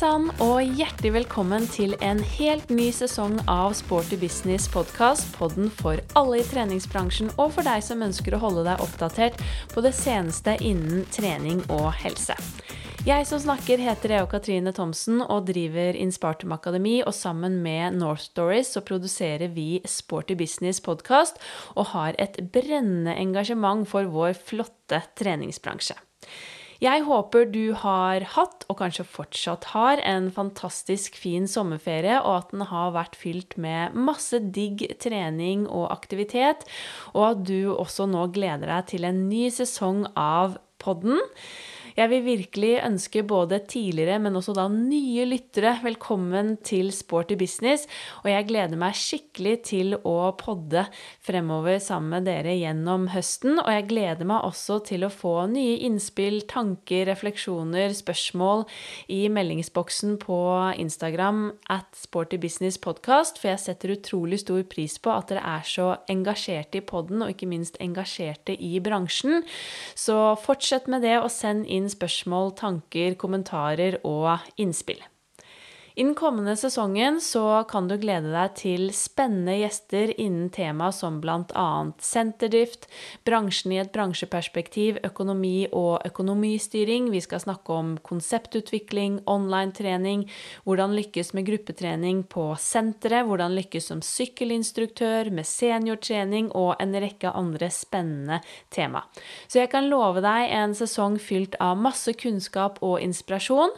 sann, og hjertelig velkommen til en helt ny sesong av Sporty business podkast, podden for alle i treningsbransjen og for deg som ønsker å holde deg oppdatert på det seneste innen trening og helse. Jeg som snakker, heter Eo Katrine Thomsen og driver Inspartum Akademi. Og sammen med North Stories så produserer vi Sporty Business podkast og har et brennende engasjement for vår flotte treningsbransje. Jeg håper du har hatt, og kanskje fortsatt har, en fantastisk fin sommerferie, og at den har vært fylt med masse digg trening og aktivitet, og at du også nå gleder deg til en ny sesong av podden. Jeg vil virkelig ønske både tidligere, men også da nye lyttere velkommen til Sporty business, og jeg gleder meg skikkelig til å podde fremover sammen med dere gjennom høsten. Og jeg gleder meg også til å få nye innspill, tanker, refleksjoner, spørsmål i meldingsboksen på Instagram at Sporty Business Podcast, for jeg setter utrolig stor pris på at dere er så engasjerte i podden, og ikke minst engasjerte i bransjen. Så fortsett med det, og send inn spørsmål, tanker, kommentarer og innspill. I den kommende sesongen så kan du glede deg til spennende gjester innen tema som bl.a. senterdrift, bransjen i et bransjeperspektiv, økonomi og økonomistyring. Vi skal snakke om konseptutvikling, online-trening, hvordan lykkes med gruppetrening på senteret, hvordan lykkes som sykkelinstruktør, med seniortrening og en rekke andre spennende tema. Så jeg kan love deg en sesong fylt av masse kunnskap og inspirasjon.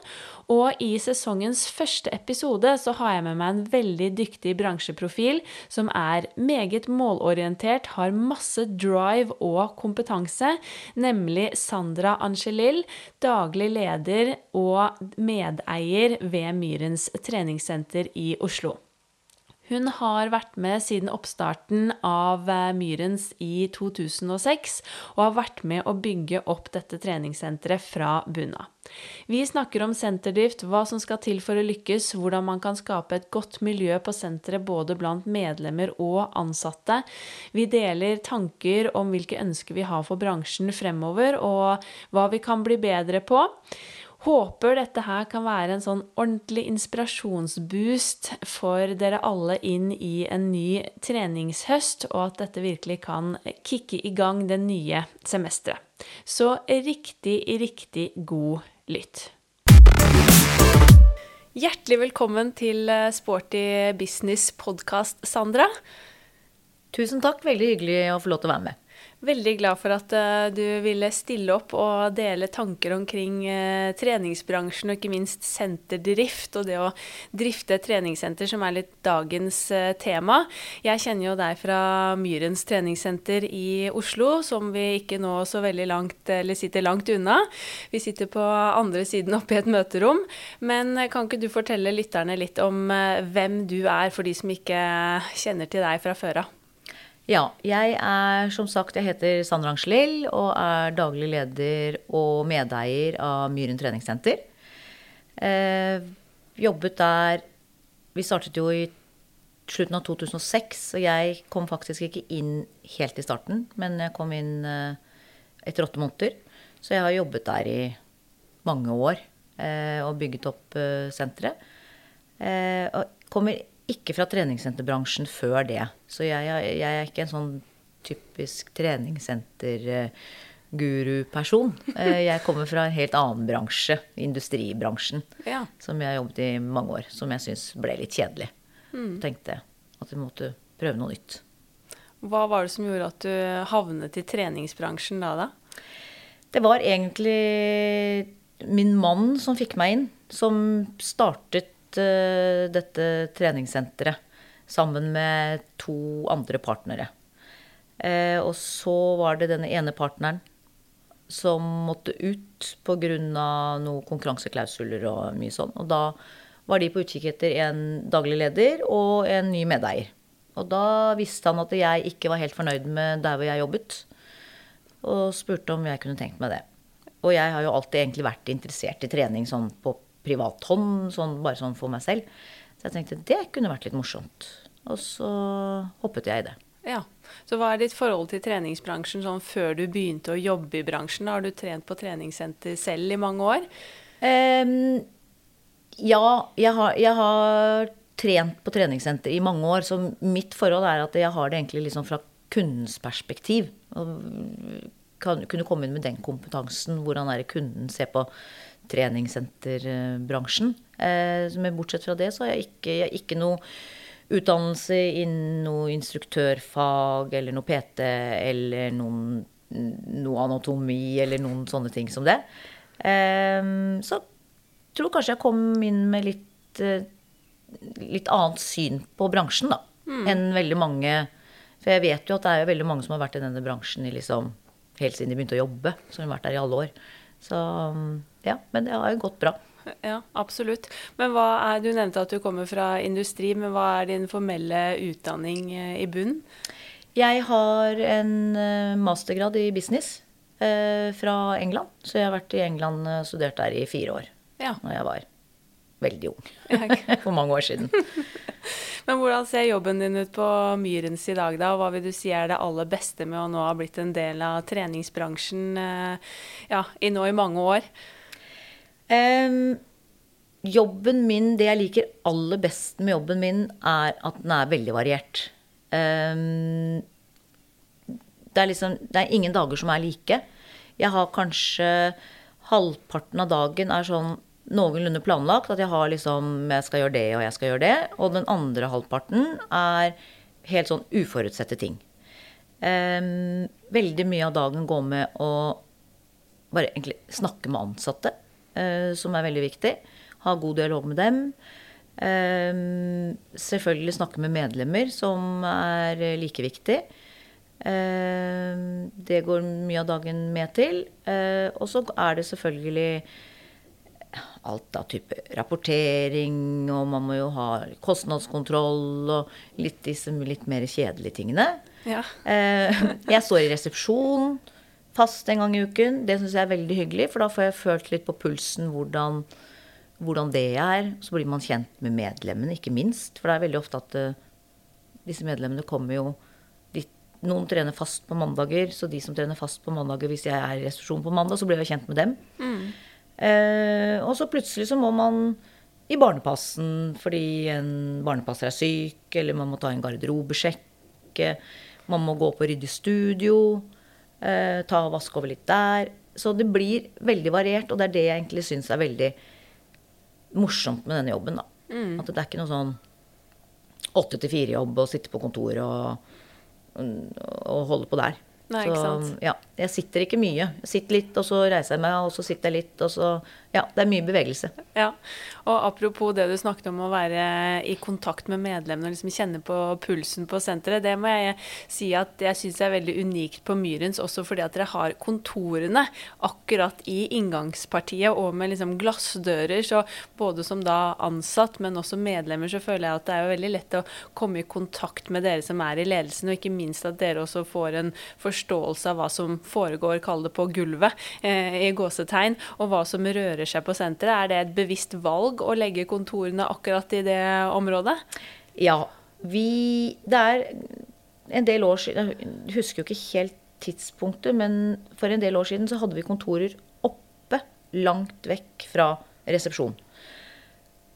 Og i sesongens første episode så har jeg med meg en veldig dyktig bransjeprofil som er meget målorientert, har masse drive og kompetanse, nemlig Sandra Angelil, daglig leder og medeier ved Myrens treningssenter i Oslo. Hun har vært med siden oppstarten av eh, Myrens i 2006, og har vært med å bygge opp dette treningssenteret fra bunnen av. Vi snakker om senterdrift, hva som skal til for å lykkes, hvordan man kan skape et godt miljø på senteret både blant medlemmer og ansatte. Vi deler tanker om hvilke ønsker vi har for bransjen fremover, og hva vi kan bli bedre på. Håper dette her kan være en sånn ordentlig inspirasjonsboost for dere alle inn i en ny treningshøst, og at dette virkelig kan kicke i gang det nye semesteret. Så riktig, riktig god lytt. Hjertelig velkommen til Sporty business podkast, Sandra. Tusen takk. Veldig hyggelig å få lov til å være med. Veldig glad for at uh, du ville stille opp og dele tanker omkring uh, treningsbransjen, og ikke minst senterdrift og det å drifte treningssenter, som er litt dagens uh, tema. Jeg kjenner jo deg fra Myrens treningssenter i Oslo, som vi ikke nå så veldig langt, eller sitter langt unna. Vi sitter på andre siden oppe i et møterom. Men kan ikke du fortelle lytterne litt om hvem du er, for de som ikke kjenner til deg fra før av? Ja, jeg er som sagt Jeg heter Sandra Angelill og er daglig leder og medeier av Myren treningssenter. Eh, jobbet der Vi startet jo i slutten av 2006, og jeg kom faktisk ikke inn helt i starten, men jeg kom inn eh, etter åtte måneder. Så jeg har jobbet der i mange år eh, og bygget opp eh, senteret. Eh, og kommer ikke fra treningssenterbransjen før det. Så jeg, jeg er ikke en sånn typisk treningssenter-guru-person. Eh, jeg kommer fra en helt annen bransje, industribransjen, ja. som jeg har jobbet i mange år. Som jeg syns ble litt kjedelig. Mm. Tenkte at vi måtte prøve noe nytt. Hva var det som gjorde at du havnet i treningsbransjen da, da? Det var egentlig min mann som fikk meg inn. Som startet dette treningssenteret sammen med to andre partnere. Uh, og så var det denne ene partneren som måtte ut pga. noen konkurranseklausuler og mye sånn. Og da var de på utkikk etter en daglig leder og en ny medeier. Og da visste han at jeg ikke var helt fornøyd med der hvor jeg jobbet. Og spurte om jeg kunne tenkt meg det. Og jeg har jo alltid egentlig vært interessert i trening sånn på privat hånd, sånn, bare sånn for meg selv. Så jeg tenkte det kunne vært litt morsomt. Og så hoppet jeg i det. Ja, Så hva er ditt forhold til treningsbransjen sånn før du begynte å jobbe i bransjen? Har du trent på treningssenter selv i mange år? Um, Ja, jeg har, jeg har trent på treningssenter i mange år, så mitt forhold er at jeg har det egentlig liksom fra kundens perspektiv. Og kan, kunne komme inn med den kompetansen. Hvordan er det kunden ser på treningssenterbransjen. Eh, men bortsett fra det så har jeg ikke, jeg har ikke noe utdannelse innen noe instruktørfag eller noe PT eller noen, noe anatomi eller noen sånne ting som det. Eh, så jeg tror kanskje jeg kom inn med litt, eh, litt annet syn på bransjen, da. Mm. Enn veldig mange For jeg vet jo at det er veldig mange som har vært i denne bransjen i liksom, helt siden de begynte å jobbe. Så har vært der i alle år. Så ja, men det har jo gått bra. Ja, absolutt. Men hva er, Du nevnte at du kommer fra industri, men hva er din formelle utdanning eh, i bunnen? Jeg har en eh, mastergrad i business eh, fra England. Så jeg har vært i England og studert der i fire år. Ja. Når jeg var veldig ung. For mange år siden. Men hvordan ser jobben din ut på Myrens i dag, da? Og hva vil du si er det aller beste med å nå ha blitt en del av treningsbransjen ja, i nå i mange år? Um, jobben min, det jeg liker aller best med jobben min, er at den er veldig variert. Um, det, er liksom, det er ingen dager som er like. Jeg har kanskje halvparten av dagen er sånn noenlunde planlagt. At jeg har liksom Jeg skal gjøre det, og jeg skal gjøre det. Og den andre halvparten er helt sånn uforutsette ting. Um, veldig mye av dagen går med å bare egentlig snakke med ansatte. Eh, som er veldig viktig. Ha god dialog med dem. Eh, selvfølgelig snakke med medlemmer, som er like viktig. Eh, det går mye av dagen med til. og så er det selvfølgelig alt av type rapportering, og man må jo ha kostnadskontroll og litt disse litt mer kjedelige tingene. Ja. jeg står i resepsjon fast en gang i uken. Det syns jeg er veldig hyggelig, for da får jeg følt litt på pulsen hvordan, hvordan, det er. Så blir man kjent med medlemmene, ikke minst. For det er veldig ofte at uh, disse medlemmene kommer jo de, Noen trener fast på mandager, så de som trener fast på mandager, hvis jeg er i restitusjon på mandag, så blir jeg kjent med dem. Mm. Uh, og så plutselig så må man i barnepassen fordi en barnepasser er syk, eller man må ta en garderobesjekk. Man må gå på ryddig studio. Eh, ta og vaske over litt der. Så det blir veldig variert, og det er det jeg egentlig syns er veldig morsomt med denne jobben. da. Mm. At det er ikke noe sånn åtte til fire-jobb å sitte på kontoret og, og holde på der. Nei, så ja, jeg sitter ikke mye. Jeg sitter litt, og så reiser jeg meg, og så sitter jeg litt, og så Ja, det er mye bevegelse. Ja, og apropos det du snakket om å være i kontakt med medlemmene og liksom kjenne på pulsen på senteret, det må jeg si at jeg syns er veldig unikt på Myrens, også fordi at dere har kontorene akkurat i inngangspartiet og med liksom glassdører, så både som da ansatt, men også medlemmer, så føler jeg at det er jo veldig lett å komme i kontakt med dere som er i ledelsen, og ikke minst at dere også får en forståelse av hva som foregår, kall det på gulvet, eh, i gåsetegn, og hva som rører seg på senteret. Er det et bevisst valg å legge kontorene akkurat i det området? Ja. Vi Det er en del år siden Jeg husker jo ikke helt tidspunktet, men for en del år siden så hadde vi kontorer oppe, langt vekk fra resepsjon.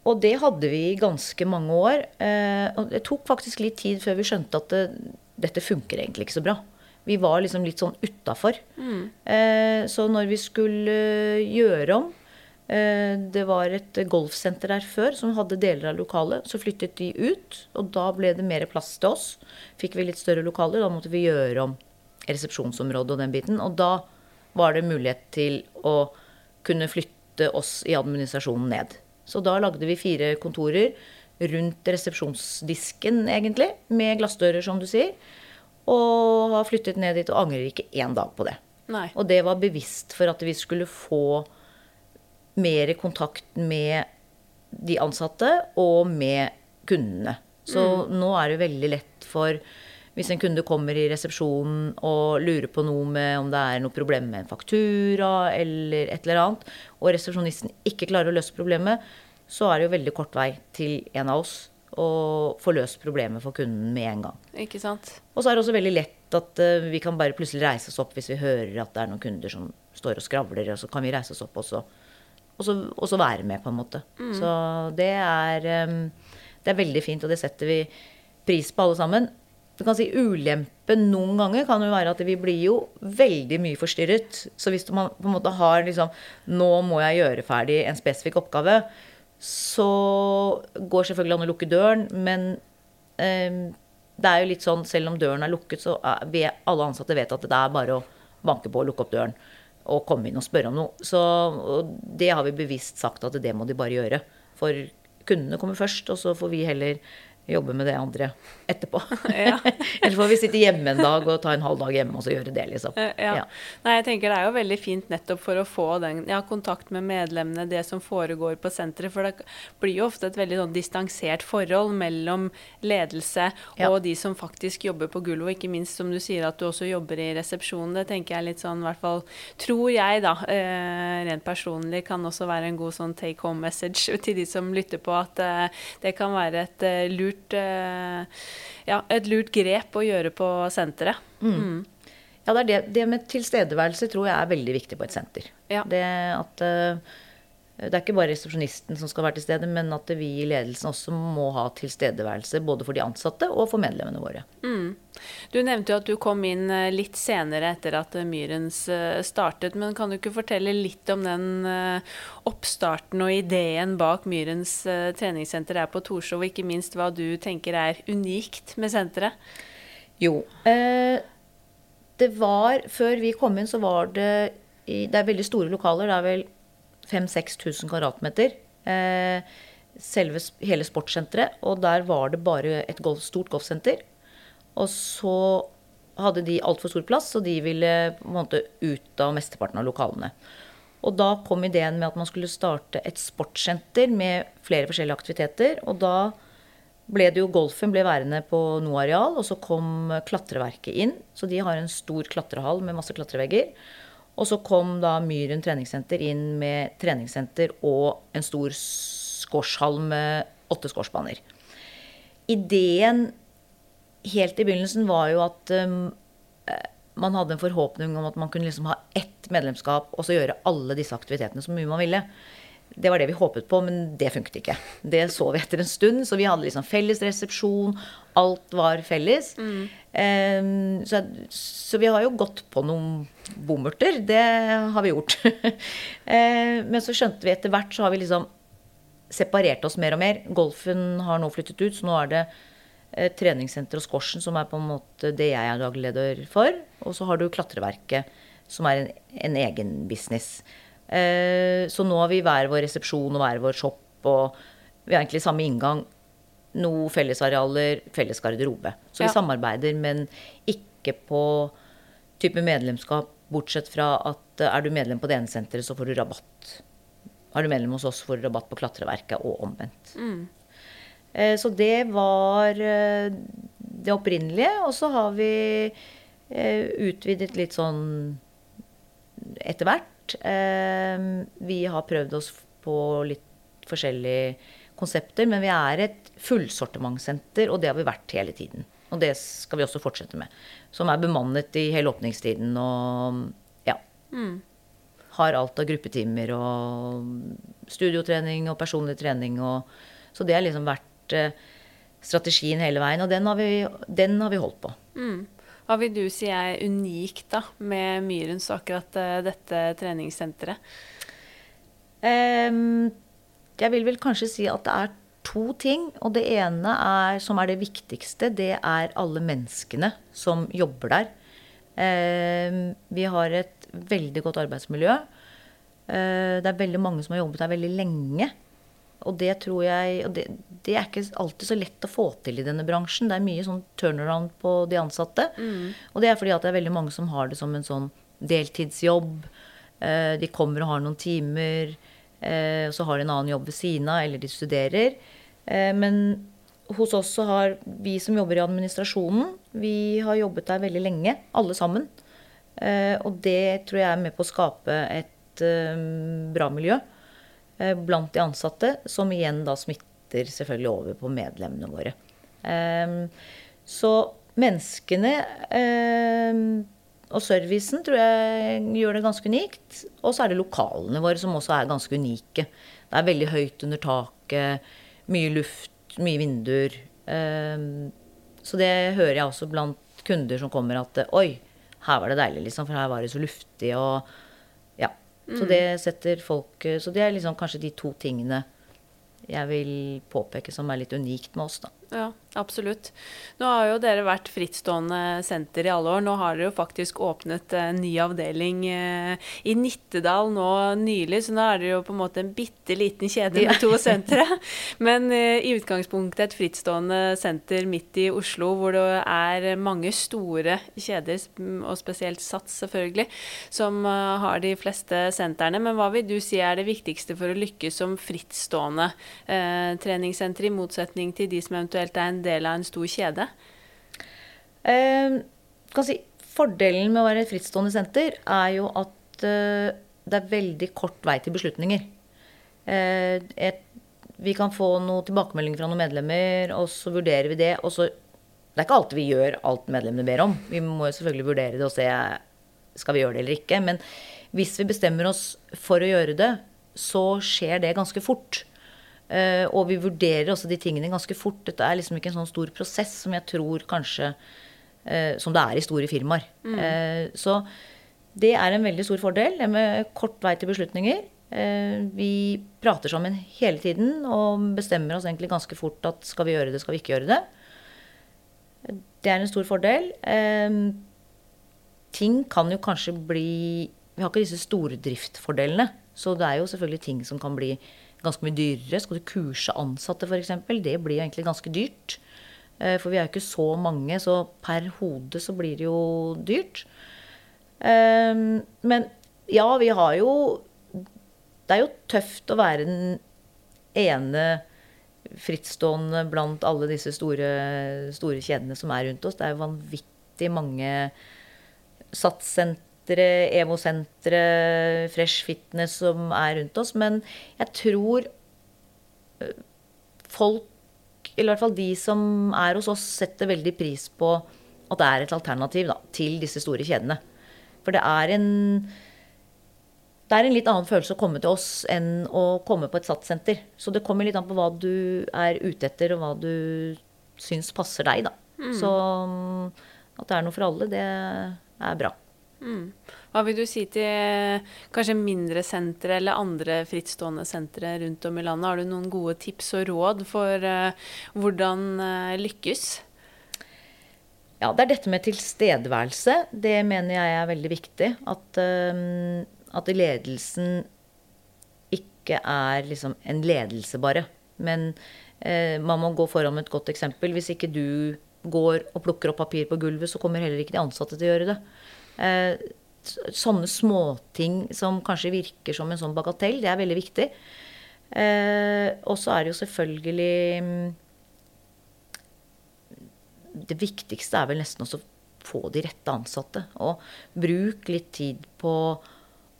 Og det hadde vi i ganske mange år. Eh, og det tok faktisk litt tid før vi skjønte at det, dette funker egentlig ikke så bra. Vi var liksom litt sånn utafor. Mm. Eh, så når vi skulle eh, gjøre om Det var et golfsenter der før som hadde deler av lokalet. Så flyttet de ut, og da ble det mer plass til oss. Fikk vi litt større lokaler. Da måtte vi gjøre om resepsjonsområdet og den biten. Og da var det mulighet til å kunne flytte oss i administrasjonen ned. Så da lagde vi fire kontorer rundt resepsjonsdisken, egentlig, med glassdører, som du sier. Og har flyttet ned dit og angrer ikke én dag på det. Nei. Og det var bevisst for at vi skulle få mer kontakt med de ansatte og med kundene. Så mm. nå er det veldig lett for hvis en kunde kommer i resepsjonen og lurer på noe med om det er noe problem med en faktura eller et eller annet, og resepsjonisten ikke klarer å løse problemet, så er det jo veldig kort vei til en av oss og få løst problemet for kunden med en gang. Ikke sant? Og så er det også veldig lett at uh, vi kan bare plutselig reise oss opp hvis vi hører at det er noen kunder som står og skravler, og så kan vi reise oss opp og så og så, og så være med, på en måte. Så det er, em, det er veldig fint, og det setter vi pris på alle sammen. Du kan si Ulempen noen ganger kan jo være at vi blir jo veldig mye forstyrret. Så hvis man på en måte har liksom Nå må jeg gjøre ferdig en spesifikk oppgave. Så går selvfølgelig an å lukke døren, men eh, det er jo litt sånn selv om døren er lukket, så er, alle ansatte vet at det er bare å banke på og lukke opp døren og komme inn og spørre om noe. Så det har vi bevisst sagt at det må de bare gjøre. For kundene kommer først, og så får vi heller jobbe med det andre etterpå. Ja. Eller får vi sitte hjemme en dag og ta en halv dag hjemme og så gjøre det, liksom. Eh, Ja. Ja. Nei, jeg tenker det er jo veldig fint nettopp for å få den ja, kontakt med medlemmene, det som foregår på senteret. For det blir jo ofte et veldig sånn distansert forhold mellom ledelse og de som faktisk jobber på gulvet. Og ikke minst som du sier at du også jobber i resepsjonen. Det tenker jeg litt sånn, i hvert fall tror jeg da, eh, rent personlig kan også være en god sånn take home message til de som lytter på, at eh, det kan være et eh, lurt eh, ja, et lurt grep å gjøre på senteret. Mm. Ja, det er det. Det med tilstedeværelse tror jeg er veldig viktig på et senter. Ja. Det at eh, det er ikke bare resepsjonisten som skal være til stede, men at vi i ledelsen også må ha tilstedeværelse både for de ansatte og for medlemmene våre. Du nevnte jo at du kom inn eh, litt senere etter at eh, Myrens eh, startet, men kan du ikke fortelle litt om den eh, oppstarten og ideen bak Myrens eh, treningssenter her på Torshov, og ikke minst hva du tenker er unikt med senteret? Jo. Eh, det var Før vi kom inn, så var det i, Det er veldig store lokaler. Det er vel 5000-6000 kvadratmeter. Eh, selve hele sportssenteret. Og der var det bare et golf, stort golfsenter. Og så hadde de altfor stor plass, så de ville på en måte ut av mesteparten av lokalene. Og da kom ideen med at man skulle starte et sportssenter med flere forskjellige aktiviteter. Og da ble det jo golfen ble værende på noe areal, og så kom klatreverket inn. Så de har en stor klatrehall med masse klatrevegger. Og så kom da Myren treningssenter inn med treningssenter og en stor squashhall med åtte squashbaner. Ideen helt i begynnelsen var jo at um, eh, man hadde en forhåpning om at man kunne liksom ha ett medlemskap og så gjøre alle disse aktivitetene så mye man ville. Det var det vi håpet på, men det funket ikke. Det så vi etter en stund. Så vi hadde liksom felles resepsjon. Alt var felles. Em, så, så vi har jo gått på noen bommerter. Det har vi gjort. uh, men så skjønte vi etter hvert, så har vi liksom separert oss mer og mer. Golfen har nå flyttet ut, så nå er det eh, treningssenter og squashen som er på en måte det jeg er daglig leder for. Og så har du klatreverket, som er en, en egen business. Eh, så nå har vi hver vår resepsjon og hver vår shop, og vi har egentlig samme inngang. Noe fellesarealer, felles garderobe. Så Ja. vi samarbeider, men ikke på type medlemskap, bortsett fra at eh, er du medlem på det ene senteret, så får du rabatt. Er du medlem hos oss, får du rabatt på klatreverket, og omvendt. Eh, Så det var det opprinnelige. Og så har vi eh, utvidet litt sånn etter hvert. Eh, Vi har prøvd oss på litt forskjellige konsepter, men vi er et fullsortimentsenter, og det har vi vært hele tiden. Og det skal vi også fortsette med. Som er bemannet i hele åpningstiden og ja. Har alt av gruppetimer og studiotrening og personlig trening og Så det har liksom vært eh, strategien hele veien, og den har vi, den har vi holdt på. Hva vil du si er unikt da, med Myrens og akkurat eh, dette treningssenteret? Um, jeg vil vel kanskje si at det er to ting. Og det ene er, som er det viktigste, det er alle menneskene som jobber der. Ehm, vi har et veldig godt arbeidsmiljø. Eh, det er veldig mange som har jobbet der veldig lenge. Og det tror jeg det, det er ikke alltid så lett å få til i denne bransjen. Det er mye sånn turnaround på de ansatte. Og det er fordi at det er veldig mange som har det som en sånn deltidsjobb. Eh, De kommer og har noen timer, eh, og så har de en annen jobb ved siden av, eller de studerer. Eh, Men hos oss så har vi som jobber i administrasjonen, vi har jobbet der veldig lenge, alle sammen. Eh, Og det tror jeg er med på å skape et bra miljø blant de ansatte, som igjen da smitter selvfølgelig over på medlemmene våre. Ehm, Så menneskene ehm, og servicen tror jeg gjør det ganske unikt. Og så er det lokalene våre som også er ganske unike. Det er veldig høyt under taket, mye luft, mye vinduer. Um, så det hører jeg også blant kunder som kommer at oi, her var det deilig, liksom, for her var det så luftig og Ja. Så Mm. det setter folk Så det er liksom kanskje de to tingene jeg vil påpeke som er litt unikt med oss, da. Ja, absolutt. Nå har jo dere vært frittstående senter i alle år. Nå har dere jo faktisk åpnet en ny avdeling eh, i Nittedal nå nylig, så nå er dere jo på en måte en bitte liten kjede med to sentre. Men eh, i utgangspunktet et frittstående senter midt i Oslo, hvor det er mange store kjeder, og spesielt Sats selvfølgelig, som eh, har de fleste sentrene. Men hva vil du si er det viktigste for å lykkes som frittstående treningssenter, i motsetning til de som eventuelt er en del av en stor kjede? Eh, si, fordelen med å være et frittstående senter er jo at eh, det er veldig kort vei til beslutninger. Eh, et, vi kan få noen tilbakemeldinger fra noen medlemmer, og så vurderer vi det. Og så Det er ikke alltid vi gjør alt medlemmene ber om. Vi må jo selvfølgelig vurdere det og se skal vi gjøre det eller ikke. Men hvis vi bestemmer oss for å gjøre det, så skjer det ganske fort. Eh, og vi vurderer også de tingene ganske fort. Dette er liksom ikke en sånn stor prosess som jeg tror kanskje eh, Som det er i store firmaer. Eh, så det er en veldig stor fordel, det med kort vei til beslutninger. Vi prater sammen hele tiden og bestemmer oss egentlig ganske fort at skal vi gjøre det, skal vi ikke gjøre det. Det er en stor fordel. Ting kan jo kanskje bli Vi har ikke disse stordriftfordelene. Så det er jo selvfølgelig ting som kan bli ganske mye dyrere. Skal du kurse ansatte f.eks., det blir jo egentlig ganske dyrt. Eh, For vi er jo ikke så mange, så per hode så blir det jo dyrt. Eh, Men ja, vi har jo Det er jo tøft å være den ene frittstående blant alle disse store, store kjedene som er rundt oss. Det er jo vanvittig mange SATS-sentre, EVO-sentre, Fresh Fitness som er rundt oss. Men jeg tror øh, folk, eller i hvert fall de som er hos oss, setter veldig pris på at det er et alternativ da, til disse store kjedene. For det er en det er en litt annen følelse å komme til oss enn å komme på et SATS-senter. Så det kommer litt an på hva du er ute etter, og hva du syns passer deg, da. Så mm, at det er noe for alle, det er bra. Mm. Hva vil du si til kanskje mindre sentre eller andre frittstående sentre rundt om i landet? Har du noen gode tips og råd for uh, hvordan uh, lykkes? Ja, det er dette med tilstedeværelse. Det mener jeg er veldig viktig. At, uh, at ledelsen ikke er liksom en ledelse, bare. Men eh, man må gå foran med et godt eksempel. Hvis ikke du går og plukker opp papir på gulvet, så kommer heller ikke de ansatte til å gjøre det. Eh, sånne småting som kanskje virker som en sånn bagatell, det er veldig viktig. Eh, og så er det jo selvfølgelig mm, det viktigste er vel nesten også få de rette ansatte. Og bruk litt tid på å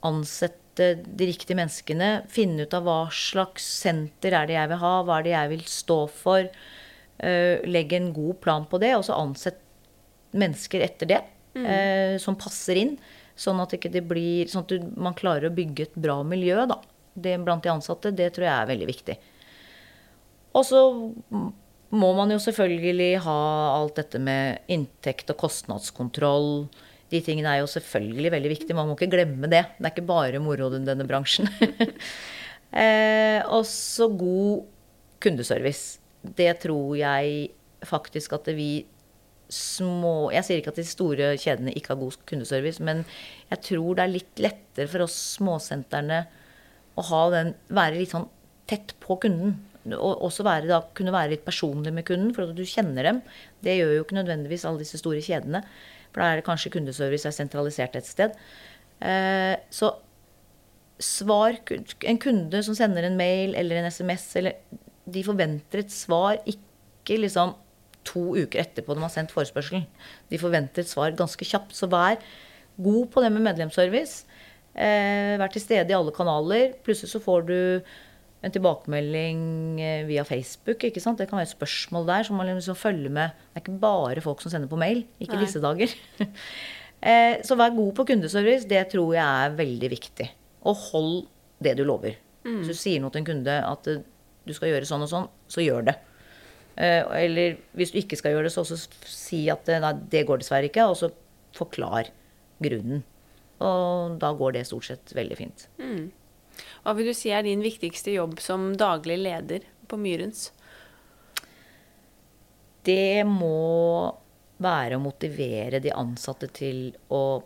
ansette de riktige menneskene. Finne ut av hva slags senter er det jeg vil ha, hva er det jeg vil stå for. Uh, legg en god plan på det, og så ansett mennesker etter det. Eh, som passer inn. Sånn at, blir, sånn at du, man klarer å bygge et bra miljø da. det, blant de ansatte. Det tror jeg er veldig viktig. Og så må man jo selvfølgelig ha alt dette med inntekt og kostnadskontroll. De tingene er jo selvfølgelig veldig viktige. Man må ikke glemme det. Det er ikke bare moro i denne bransjen. eh, også god kundeservice. Det tror jeg faktisk at vi små Jeg sier ikke at de store kjedene ikke har god kundeservice, men jeg tror det er litt lettere for oss småsentrene å ha den, være litt sånn tett på kunden. Og også være, da, kunne være litt personlig med kunden, for at du kjenner dem. Det gjør jo ikke nødvendigvis alle disse store kjedene. For da er det kanskje kundeservice er sentralisert et sted. Eh, så svar En kunde som sender en mail eller en SMS, eller de forventer et svar ikke liksom to uker etterpå de har sendt forespørselen. De forventer et svar ganske kjapt. Så vær god på det med medlemsservice. Eh, vær til stede i alle kanaler. Plutselig så får du en tilbakemelding eh, via Facebook. ikke sant? Det kan være et spørsmål der som man liksom følger med. Det er ikke bare folk som sender på mail. Ikke i disse dager. Eh, så vær god på kundeservice. Det tror jeg er veldig viktig. Og hold det du lover. Hvis du sier noe til en kunde at eh, du skal gjøre sånn og sånn, så gjør det. Eh, eller hvis du ikke skal gjøre det, så også si at eh, nei, det går dessverre ikke, og så forklar grunnen. Og da går det stort sett veldig fint. Hva vil du si er din viktigste jobb som daglig leder på Myrens? Det må være å motivere de ansatte til å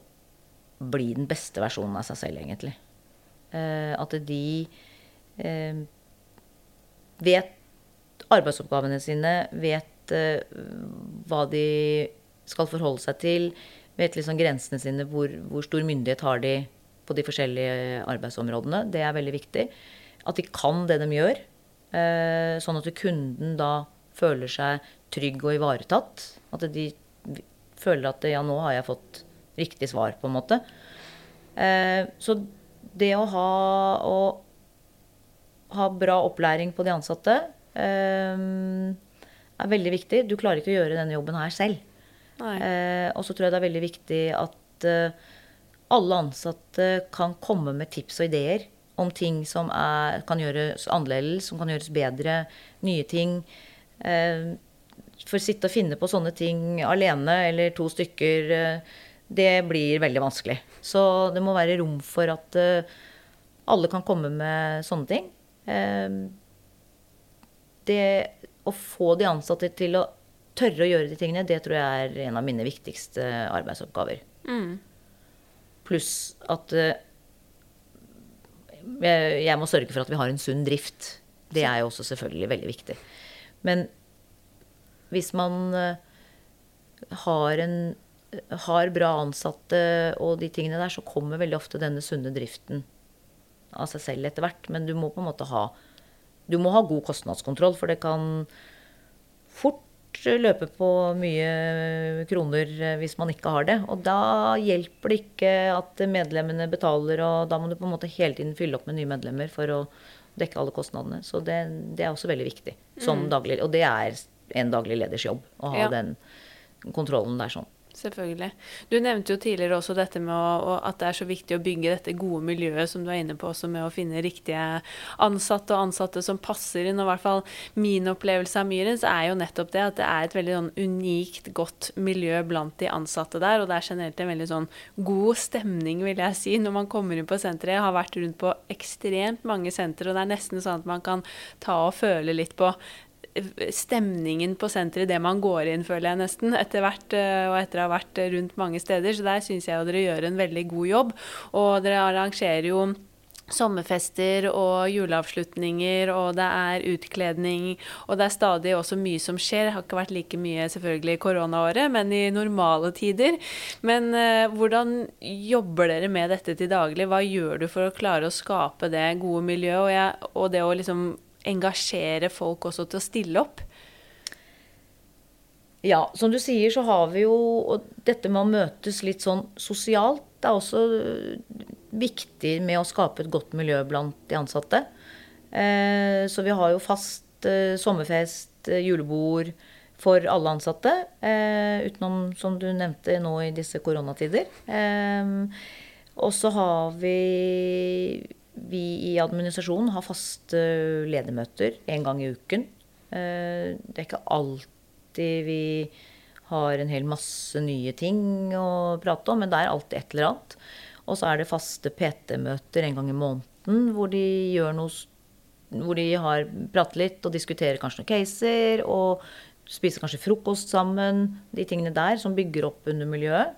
bli den beste versjonen av seg selv, egentlig. Eh, at de vet arbeidsoppgavene sine, vet eh, hva de skal forholde seg til, vet liksom grensene sine, hvor, hvor stor myndighet har de på de forskjellige arbeidsområdene. Det er veldig viktig. At de kan det de gjør, eh, sånn at kunden da føler seg trygg og ivaretatt. At de føler at ja, nå har jeg fått riktig svar, på en måte. Eh, så det å ha, å ha bra opplæring på de ansatte er veldig viktig. Du klarer ikke å gjøre denne jobben her selv. Eh, og så tror jeg det er veldig viktig at eh, alle ansatte kan komme med tips og ideer om ting som er, kan gjøres annerledes, som kan gjøres bedre, nye ting. Eh, for å sitte og finne på sånne ting alene eller to stykker, eh, det blir veldig vanskelig. Så det må være rom for at eh, alle kan komme med sånne ting. Det å få de ansatte til å tørre å gjøre de tingene, det tror jeg er en av mine viktigste arbeidsoppgaver. Mm. Pluss at uh, jeg, jeg må sørge for at vi har en sunn drift. Det er jo også selvfølgelig veldig viktig. Men hvis man uh, har, en, har bra ansatte og de tingene der, så kommer veldig ofte denne sunne driften av seg selv etter hvert. Men du må på en måte ha Du må ha god kostnadskontroll, for det kan fort løpe på mye kroner eh, hvis man ikke har det. Og da hjelper det ikke at medlemmene betaler, og da må du på en måte hele tiden fylle opp med nye medlemmer for å dekke alle kostnadene. Så det, det er også veldig viktig som daglig Og det er en daglig leders jobb å ha Ja. den kontrollen der sånn. Selvfølgelig. Du nevnte jo tidligere også dette med å, at det er så viktig å bygge dette gode miljøet som du er inne på, også med å finne riktige ansatte og ansatte som passer inn. Og i hvert fall min opplevelse av Myrens er jo nettopp det at det er et veldig sånn unikt godt miljø blant de ansatte der. Og det er generelt en veldig sånn god stemning, vil jeg si, når man kommer inn på senteret. Jeg har vært rundt på ekstremt mange sentre, og det er nesten sånn at man kan ta og føle litt på stemningen på senteret idet man går inn, føler jeg nesten, etter hvert, eh, og etter å ha vært rundt mange steder. Så der syns jeg jo dere gjør en veldig god jobb. Og dere arrangerer jo sommerfester og juleavslutninger, og det er utkledning, og det er stadig også mye som skjer. Det har ikke vært like mye selvfølgelig i koronaåret, men i normale tider. Men eh, hvordan jobber dere med dette til daglig? Hva gjør du for å klare å skape det gode miljøet, og, jeg, og det å liksom engasjere folk også til å stille opp? Ja, som du sier, så har vi jo og dette med å møtes litt sånn sosialt. Det er også øh, viktig med å skape et godt miljø blant de ansatte. Eh, så vi har jo fast eh, sommerfest, eh, julebord for alle ansatte. Eh, utenom, som du nevnte, nå i disse koronatider. Eh, og så har vi Vi i administrasjonen har faste ledermøter en gang i uken. Eh, det er ikke alltid vi har en hel masse nye ting å prate om, men det er alltid et eller annet. Og så er det faste PT-møter en gang i måneden hvor de gjør noe Hvor de har pratet litt og diskuterer kanskje noen caser og spiser kanskje frokost sammen. De tingene der som bygger opp under miljøet.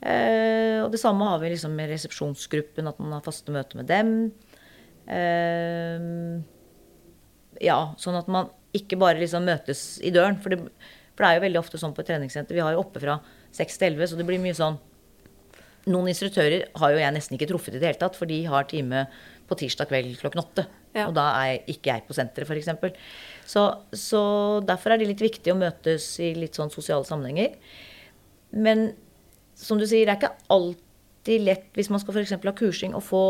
Eh, og det samme har vi liksom med resepsjonsgruppen, at man har faste møter med dem. Eh, ja, sånn at man ikke bare liksom møtes i døren. For det, for det er jo veldig ofte sånn på et treningssenter. Vi har jo oppe fra 6 til 11, så det blir mye sånn Noen instruktører har jo jeg nesten ikke truffet i det hele tatt, for de har time på tirsdag kveld klokken åtte. Ja. Og da er ikke jeg på senteret, f.eks. Så, så derfor er det litt viktig å møtes i litt sånn sosiale sammenhenger. Men som du sier, det er ikke alltid lett hvis man skal f.eks. ha kursing, å få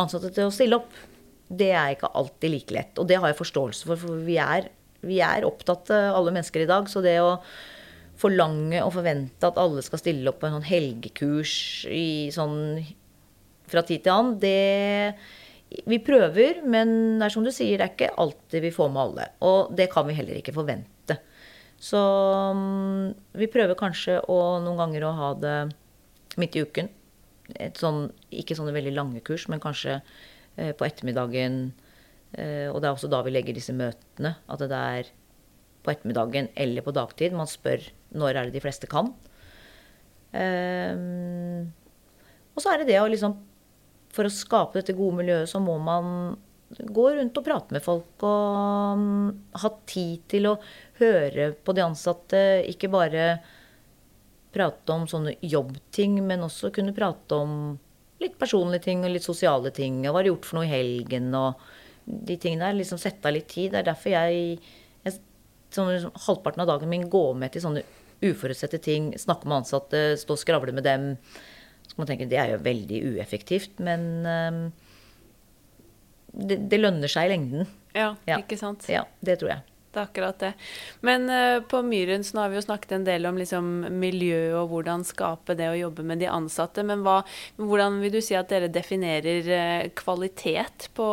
ansatte til å stille opp. Det er ikke alltid like lett. Og det har jeg forståelse for, for vi er, vi er opptatt, alle mennesker i dag. Så det å forlange og forvente at alle skal stille opp på en sånn helgekurs i sånn fra tid til annen, det Vi prøver, men det er som du sier, det er ikke alltid vi får med alle. Og det kan vi heller ikke forvente. Så mm, vi prøver kanskje å, noen ganger å ha det midt i uken. Sånn, ikke sånne veldig lange kurs, men kanskje eh, på ettermiddagen. Eh, og det er også da vi legger disse møtene. At det er på ettermiddagen eller på dagtid. Man spør når er det de fleste kan. Eh, og så er det det å liksom For å skape dette gode miljøet, så må man gå rundt og prate med folk og um, ha tid til å høre på de ansatte. Ikke bare prate om sånne jobbting, men også kunne prate om litt personlige ting og litt sosiale ting. Og hva har gjort for noe i helgen? Og de tingene der. Liksom sette av litt tid. Det er derfor jeg, jeg sånn, liksom, halvparten av dagen min går med til sånne uforutsette ting. Snakke med ansatte, stå og skravle med dem. Så kan man tenke det er jo veldig ueffektivt, men um, det, det, lønner seg i lengden. Ja, ja, ikke sant? Ja, det tror jeg. Det er akkurat det. Men uh, på Myrens så har vi jo snakket en del om liksom, miljø og hvordan skape det å jobbe med de ansatte. Men hva, hvordan vil du si at dere definerer uh, kvalitet på,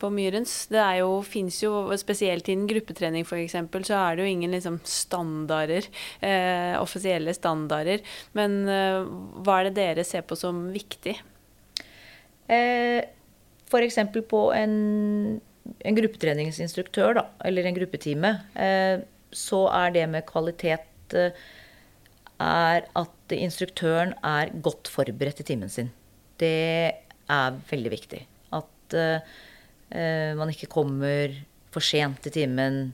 på, Myrens? Det er jo, fins jo, spesielt innen gruppetrening f.eks., så er det jo ingen liksom, standarder, uh, offisielle standarder. Men hva er det dere ser på som viktig? Eh, F.eks. på en en gruppetreningsinstruktør, da, eller en gruppetime, eh, så er det med kvalitet eh, er at instruktøren er godt forberedt i timen sin. Det er veldig viktig. At uh, man ikke kommer for sent til timen.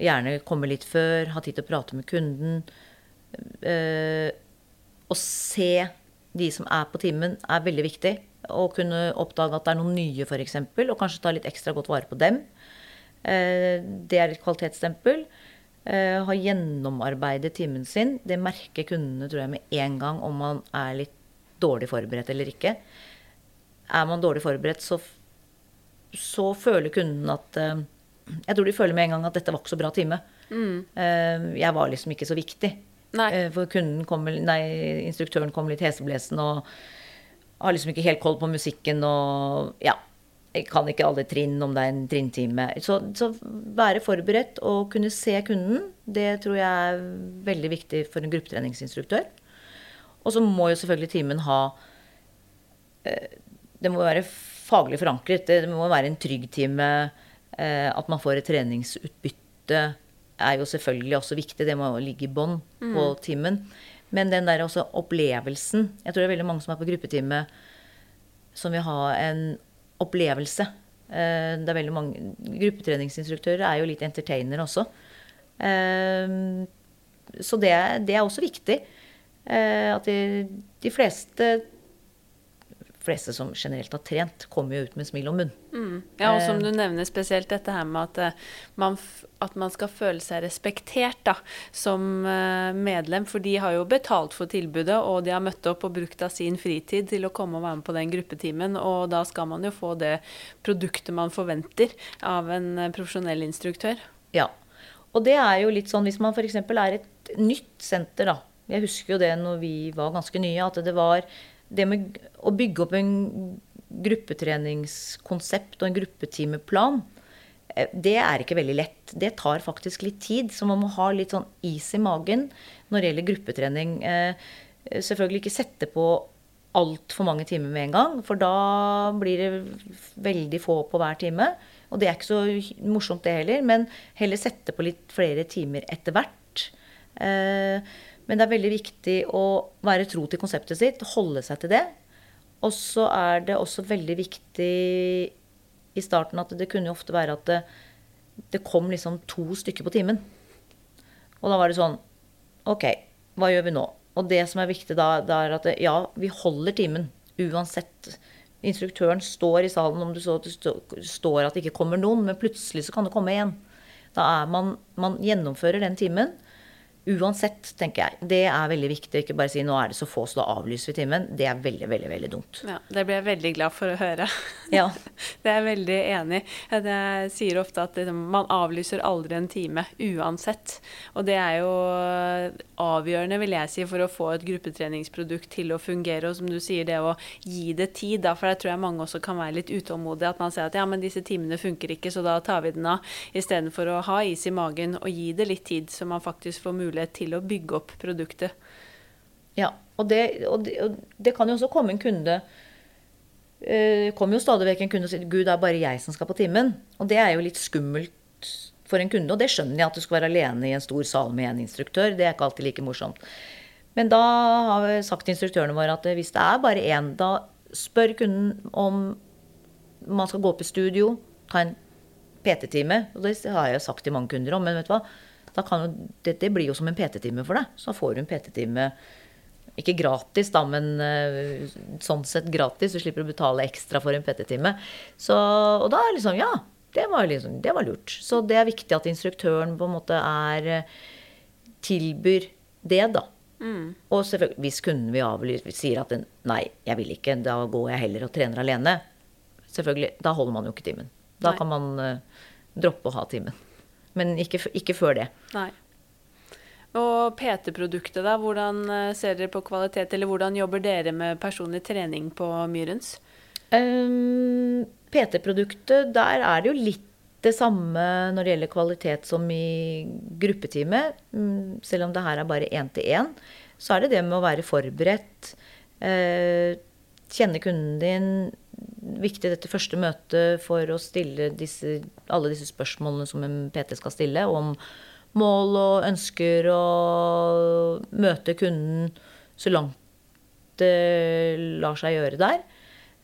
Gjerne kommer litt før, ha tid til å prate med kunden. Å se de som er på timen, er veldig viktig og kunne oppdage at det er noen nye, f.eks., og kanskje ta litt ekstra godt vare på dem. Eh, det er et kvalitetsstempel. Eh, ha gjennomarbeidet timen sin. Det merker kundene tror jeg, med en gang om man er litt dårlig forberedt eller ikke. Er man dårlig forberedt, så, så føler kunden at eh, Jeg tror de føler med en gang at dette var ikke så bra time. Mm. Jeg var liksom ikke så viktig. Nei. For kunden kom, nei, instruktøren kom litt heseblesen og har liksom ikke helt koll på musikken og ja. Jeg kan ikke alle trinn om det er en trinntime. Så, så, være forberedt og kunne se kunden, det tror jeg er veldig viktig for en gruppetreningsinstruktør. Og så må jo selvfølgelig timen ha eh, Det må være faglig forankret. Det må være en trygg time. Eh, at man får et treningsutbytte er jo selvfølgelig også viktig. Det må ligge i bånn på mm. timen. Men den der også opplevelsen Jeg tror det er veldig mange som er på gruppetime som vil ha en opplevelse. Eh, det er veldig mange Gruppetreningsinstruktører er jo litt entertainere også. Eh, så det, det er også viktig. Eh, at de, de fleste fleste som generelt har trent, kommer jo ut med smil om munn. Mm. Ja, og som du nevner spesielt dette her med at eh, man, at man skal føle seg respektert da, som eh, medlem. For de har jo betalt for tilbudet, og de har møtt opp og brukt av sin fritid til å komme og være med på den gruppetimen. Og da skal man jo få det produktet man forventer av en eh, profesjonell instruktør. Ja. Og det er jo litt sånn hvis man f.eks. er et nytt senter, da. Jeg husker jo det når vi var ganske nye, at det var det med å bygge opp en gruppetreningskonsept og en gruppetimeplan, eh, det er ikke veldig lett. Det tar faktisk litt tid. Så man må ha litt sånn is i magen når det gjelder gruppetrening. Eh, selvfølgelig ikke sette på altfor mange timer med en gang, for da blir det veldig få på hver time. Og det er ikke så morsomt, det heller. Men heller sette på litt flere timer etter hvert. Men det er veldig viktig å være tro til konseptet sitt, holde seg til det. Og så er det også veldig viktig i starten at det kunne jo ofte være at det, det kom liksom to stykker på timen. Og da var det sånn OK, hva gjør vi nå? Og det som er viktig da, det er at det, ja, vi holder timen. Uansett. Instruktøren står i salen om det, så, det står at det ikke kommer noen, men plutselig så kan det komme igjen. Da er man, man gjennomfører den timen. Uansett, tenker jeg. Det er veldig viktig. Ikke bare si nå er det så få, så da avlyser vi timen. Det er veldig, veldig veldig dumt. Ja, Det blir jeg veldig glad for å høre. Ja. Det er jeg veldig enig i. Jeg sier ofte at liksom, man avlyser aldri en time, uansett. Og det er jo avgjørende, vil jeg si, for å få et gruppetreningsprodukt til å fungere. Og som du sier, det å gi det tid. Da, for jeg tror jeg mange også kan være litt utålmodige. At man ser at ja, men disse timene funker ikke, så da tar vi den av. Istedenfor å ha is i magen og gi det litt tid, så man faktisk får mulighet til å bygge opp produktet. Ja, og det, og det, og det kan jo også komme en kunde eh, kommer jo stadig vekk en kunde og sier 'Gud, det er bare jeg som skal på timen'. Og det er jo litt skummelt for en kunde. Og det skjønner jeg at du skal være alene i en stor sal med en instruktør. Det er ikke alltid like morsomt. Men da har vi sagt til instruktørene våre at hvis det er bare én, da spør kunden om man skal gå opp i studio, ta en PT-time. Og det har jeg jo sagt til mange kunder om, men vet du hva? Jo, det, det, blir jo som en PT-time for deg. Så da får du en PT-time ikke gratis, da, men uh, sånn sett gratis. Du slipper å betale ekstra for en PT-time. Og da er liksom Ja, det var, liksom, det var, lurt. Så det er viktig at instruktøren på en måte er eh, Tilbyr det, da. Mm. Og selvfølgelig, hvis kunden vil avlyse, sier at den, nei, jeg vil ikke, da går jeg heller og trener alene. Selvfølgelig, Da holder man jo ikke timen. Da nei. kan man uh, droppe å ha timen. Men ikke, ikke før det. Nei. Og PT-produktet, da, hvordan eh, ser dere på kvalitet, eller hvordan jobber dere med personlig trening på Myrens? Um, PT-produktet, der er det jo litt det samme når det gjelder kvalitet som i gruppetime. Mm, selv om det her er bare én til én, så er det det med å være forberedt. Uh, kjenne kunden din. Viktig dette første møtet for å stille disse, alle disse spørsmålene som en PT skal stille. om mål og ønsker å møte kunden så langt det lar seg gjøre der.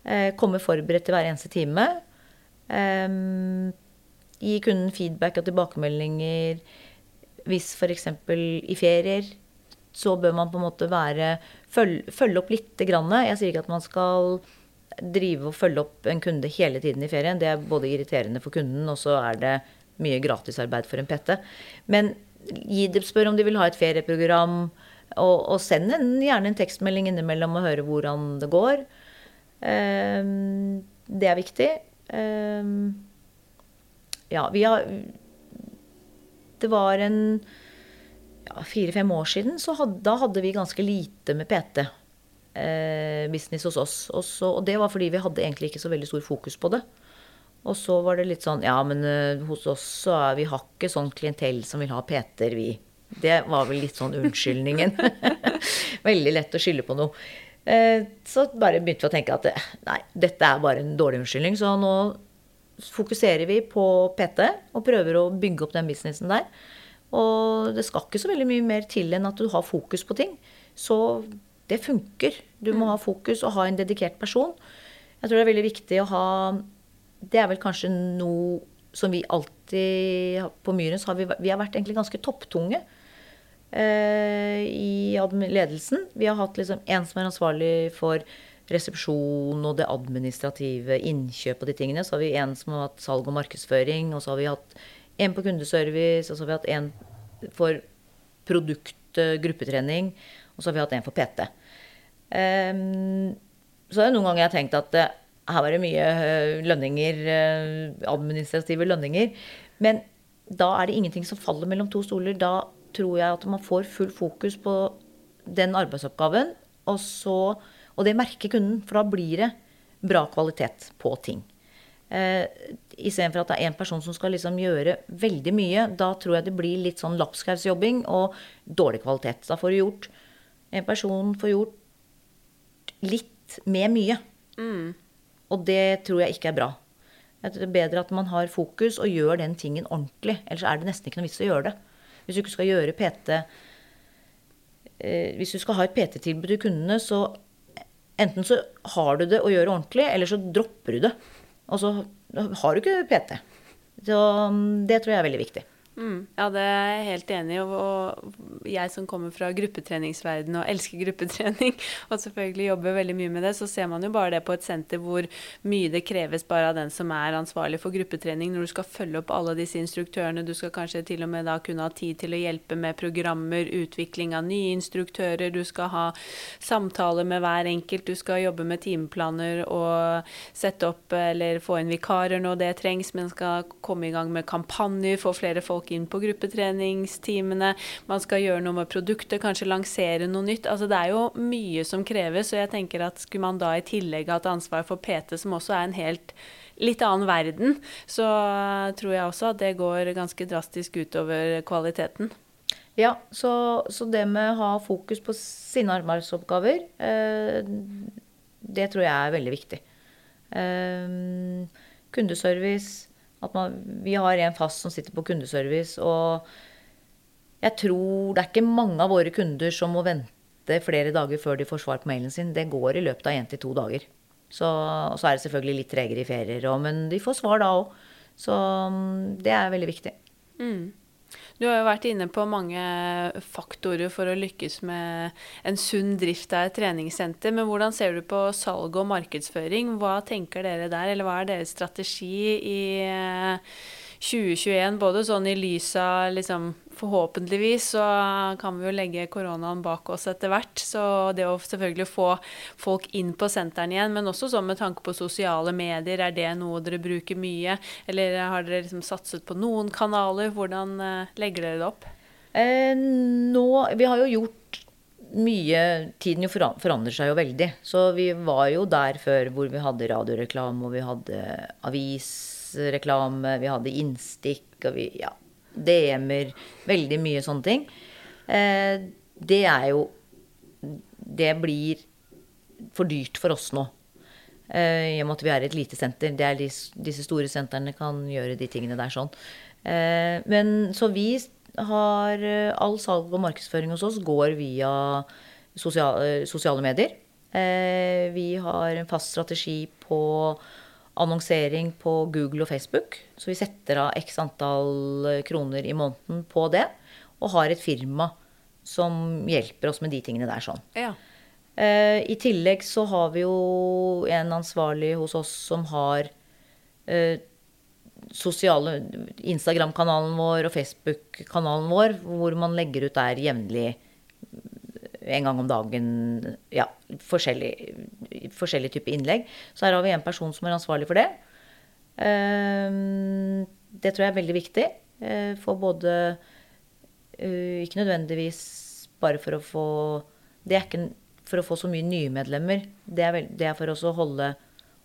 Eh, komme forberedt til hver eneste time. Gi kunden feedback og tilbakemeldinger. Hvis f.eks. i ferier så bør man på en måte være følge, følge opp lite grann. Jeg sier ikke at man skal drive og følge opp en kunde hele tiden i ferien. Det er både irriterende for kunden, og så er det mye gratisarbeid for en pette. Men gi dem, spør om de vil ha et ferieprogram, og, og send en, gjerne en tekstmelding innimellom og høre hvordan det går. Um, det er viktig. Um, ja, vi har Det var en ja, fire-fem år siden, så hadde, da hadde vi ganske lite med PT. Eh, business hos oss. Også, og det var fordi vi hadde egentlig ikke så veldig stor fokus på det. Og så var det litt sånn Ja, men uh, hos oss så er vi har ikke sånn klientell som vil ha PT-er, vi. Det var vel litt sånn unnskyldningen. Veldig lett å skylde på noe. Uh, så bare begynte vi å tenke at uh, nei, dette er bare en dårlig unnskyldning. Så nå fokuserer vi på PT og prøver å bygge opp den businessen der. Og det skal ikke så veldig mye mer til enn at du har fokus på ting. Så det funker. Du må mm. ha fokus og ha en dedikert person. Jeg tror det er veldig viktig å ha det er vel kanskje noe som vi alltid På Myrens har vi, vi har vært egentlig ganske topptunge eh, i ledelsen. Vi har hatt liksom en som er ansvarlig for resepsjon og det administrative, innkjøp og de tingene. Så har vi en som har hatt salg og markedsføring, og så har vi hatt en på kundeservice, og så har vi hatt en for produkt, gruppetrening, og så har vi hatt en for PT. Um, ehm, så er det noen ganger jeg tenkt at her var det mye eh, lønninger, eh, administrative lønninger. Men da er det ingenting som faller mellom to stoler. Da tror jeg at man får full fokus på den arbeidsoppgaven. Og, så, og det merker kunden, for da blir det bra kvalitet på ting. Eh, Istedenfor at det er én person som skal liksom gjøre veldig mye. Da tror jeg det blir litt sånn lapskausjobbing og dårlig kvalitet. Da får du gjort En person får gjort litt med mye. Mm. Og det tror jeg ikke er bra. Det er bedre at man har fokus og gjør den tingen ordentlig. Ellers er det nesten ikke noe vits å gjøre det. Hvis du ikke skal gjøre PT eh, Hvis du skal ha et PT-tilbud til kundene, så enten så har du det og gjør det ordentlig, eller så dropper du det. Og så har du ikke PT. Så mm, det tror jeg er veldig viktig. Mm, ja, det er jeg helt enig i. Og jeg som kommer fra gruppetreningsverdenen og elsker gruppetrening, og selvfølgelig jobber veldig mye med det, så ser man jo bare det på et senter hvor mye det kreves bare av den som er ansvarlig for gruppetrening, når du skal følge opp alle disse instruktørene. Du skal kanskje til og med da kunne ha tid til å hjelpe med programmer, utvikling av nye instruktører. Du skal ha samtaler med hver enkelt. Du skal jobbe med timeplaner og sette opp eller få inn vikarer når det trengs, men skal komme i gang med kampanjer, få flere folk folk inn på gruppetreningstimene. Man skal gjøre noe med produktet, kanskje lansere noe nytt. Altså det er jo mye som kreves, og jeg tenker at skulle man da i tillegg hatt ansvar for PT, som også er en helt litt annen verden, så tror jeg også at det går ganske drastisk utover kvaliteten. Ja, så, så det med å ha fokus på sine arbeidsoppgaver, eh, det tror jeg er veldig viktig. Eh, kundeservice, at man, vi har en fast som sitter på kundeservice. Og jeg tror det er ikke mange av våre kunder som må vente flere dager før de får svar på mailen sin. Det går i løpet av én til to dager. Så, og så er det selvfølgelig litt tregere i ferier òg, men de får svar da òg. Så mm, det er veldig viktig. Mm. Du har jo vært inne på mange faktorer for å lykkes med en sunn drift av et treningssenter. Men hvordan ser du på salg og markedsføring? Hva tenker dere der, eller hva er deres strategi i 2021? Eh, Både sånn i lys av liksom forhåpentligvis så kan vi jo legge koronaen bak oss etter hvert. Så det å selvfølgelig få folk inn på sentrene igjen, men også sånn med tanke på sosiale medier, er det noe dere bruker mye? Eller har dere liksom satset på noen kanaler? Hvordan eh, legger dere det opp? Eh, nå, Vi har jo gjort mye Tiden jo forandrer seg jo veldig. Så vi var jo der før hvor vi hadde radioreklame, og vi hadde avisreklame, vi hadde innstikk, og vi Ja, DM-er, veldig mye sånne ting. Eh, det er jo Det blir for dyrt for oss nå. Eh, I og med at vi er et lite senter. Det er de, disse store sentrene kan gjøre de tingene der sånn. Eh, men så vi har eh, All salg og markedsføring hos oss går via sosiale, eh, sosiale medier. Eh, vi har en fast strategi på annonsering på Google og Facebook. Så vi setter av x antall eh, kroner i måneden på det. Og har et firma som hjelper oss med de tingene der sånn. Ja. Uh, I tillegg så har vi jo en ansvarlig hos oss som har uh, sosiale Instagram-kanalen vår og Facebook-kanalen vår, hvor man legger ut der jevnlig en gang om dagen ja, forskjellig, forskjellig type innlegg. Så her har vi en person som er ansvarlig for det. Ehm, det tror jeg er veldig viktig. Eh, for både eh, Ikke nødvendigvis bare for å få Det er ikke for å få så mye nye medlemmer. Det er, for å holde,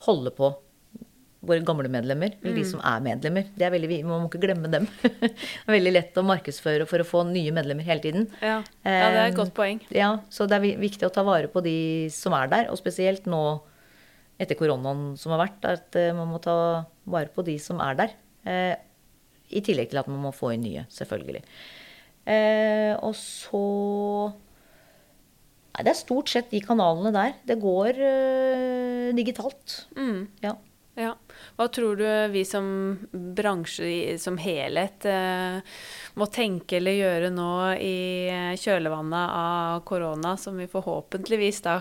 holde på våre gamle medlemmer, eller de mm. som er medlemmer. Det er veldig, Man må ikke glemme dem. det er veldig lett å markedsføre for å få nye medlemmer hele tiden. Ja, ja det er et godt poeng. Ja, Så det er viktig å ta vare på de som er der. Og spesielt nå etter koronaen som har vært, at eh, man må ta vare på de som er der. Eh, I tillegg til at man må få inn nye, selvfølgelig. Eh, og så Nei, det er stort sett de kanalene der. Det går digitalt. Mm. Ja. Ja. Hva tror du vi som bransje som helhet eh, må tenke eller gjøre nå i kjølvannet av korona, som vi forhåpentligvis da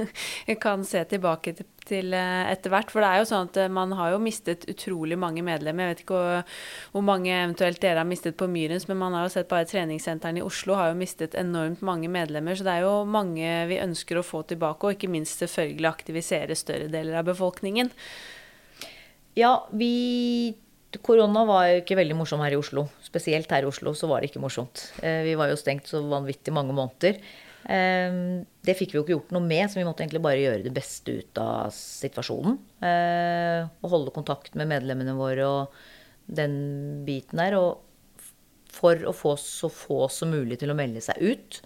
kan se tilbake til eh, etter hvert? For det er jo sånn at eh, man har jo mistet utrolig mange medlemmer. Jeg vet ikke hvor mange eventuelt dere har mistet på Myrens, men man har jo sett bare treningssentrene i Oslo har jo mistet enormt mange medlemmer. Så det er jo mange vi ønsker å få tilbake, og ikke minst selvfølgelig aktivisere større deler av befolkningen. Ja, vi Korona var jo ikke veldig morsom her i Oslo. Spesielt her i Oslo så var det ikke morsomt. Eh, vi var jo stengt så vanvittig mange måneder. Eh, det fikk vi jo ikke gjort noe med, så vi måtte egentlig bare gjøre det beste ut av situasjonen. Eh, og holde kontakt med medlemmene våre og den biten der. Og for å få så få som mulig til å melde seg ut.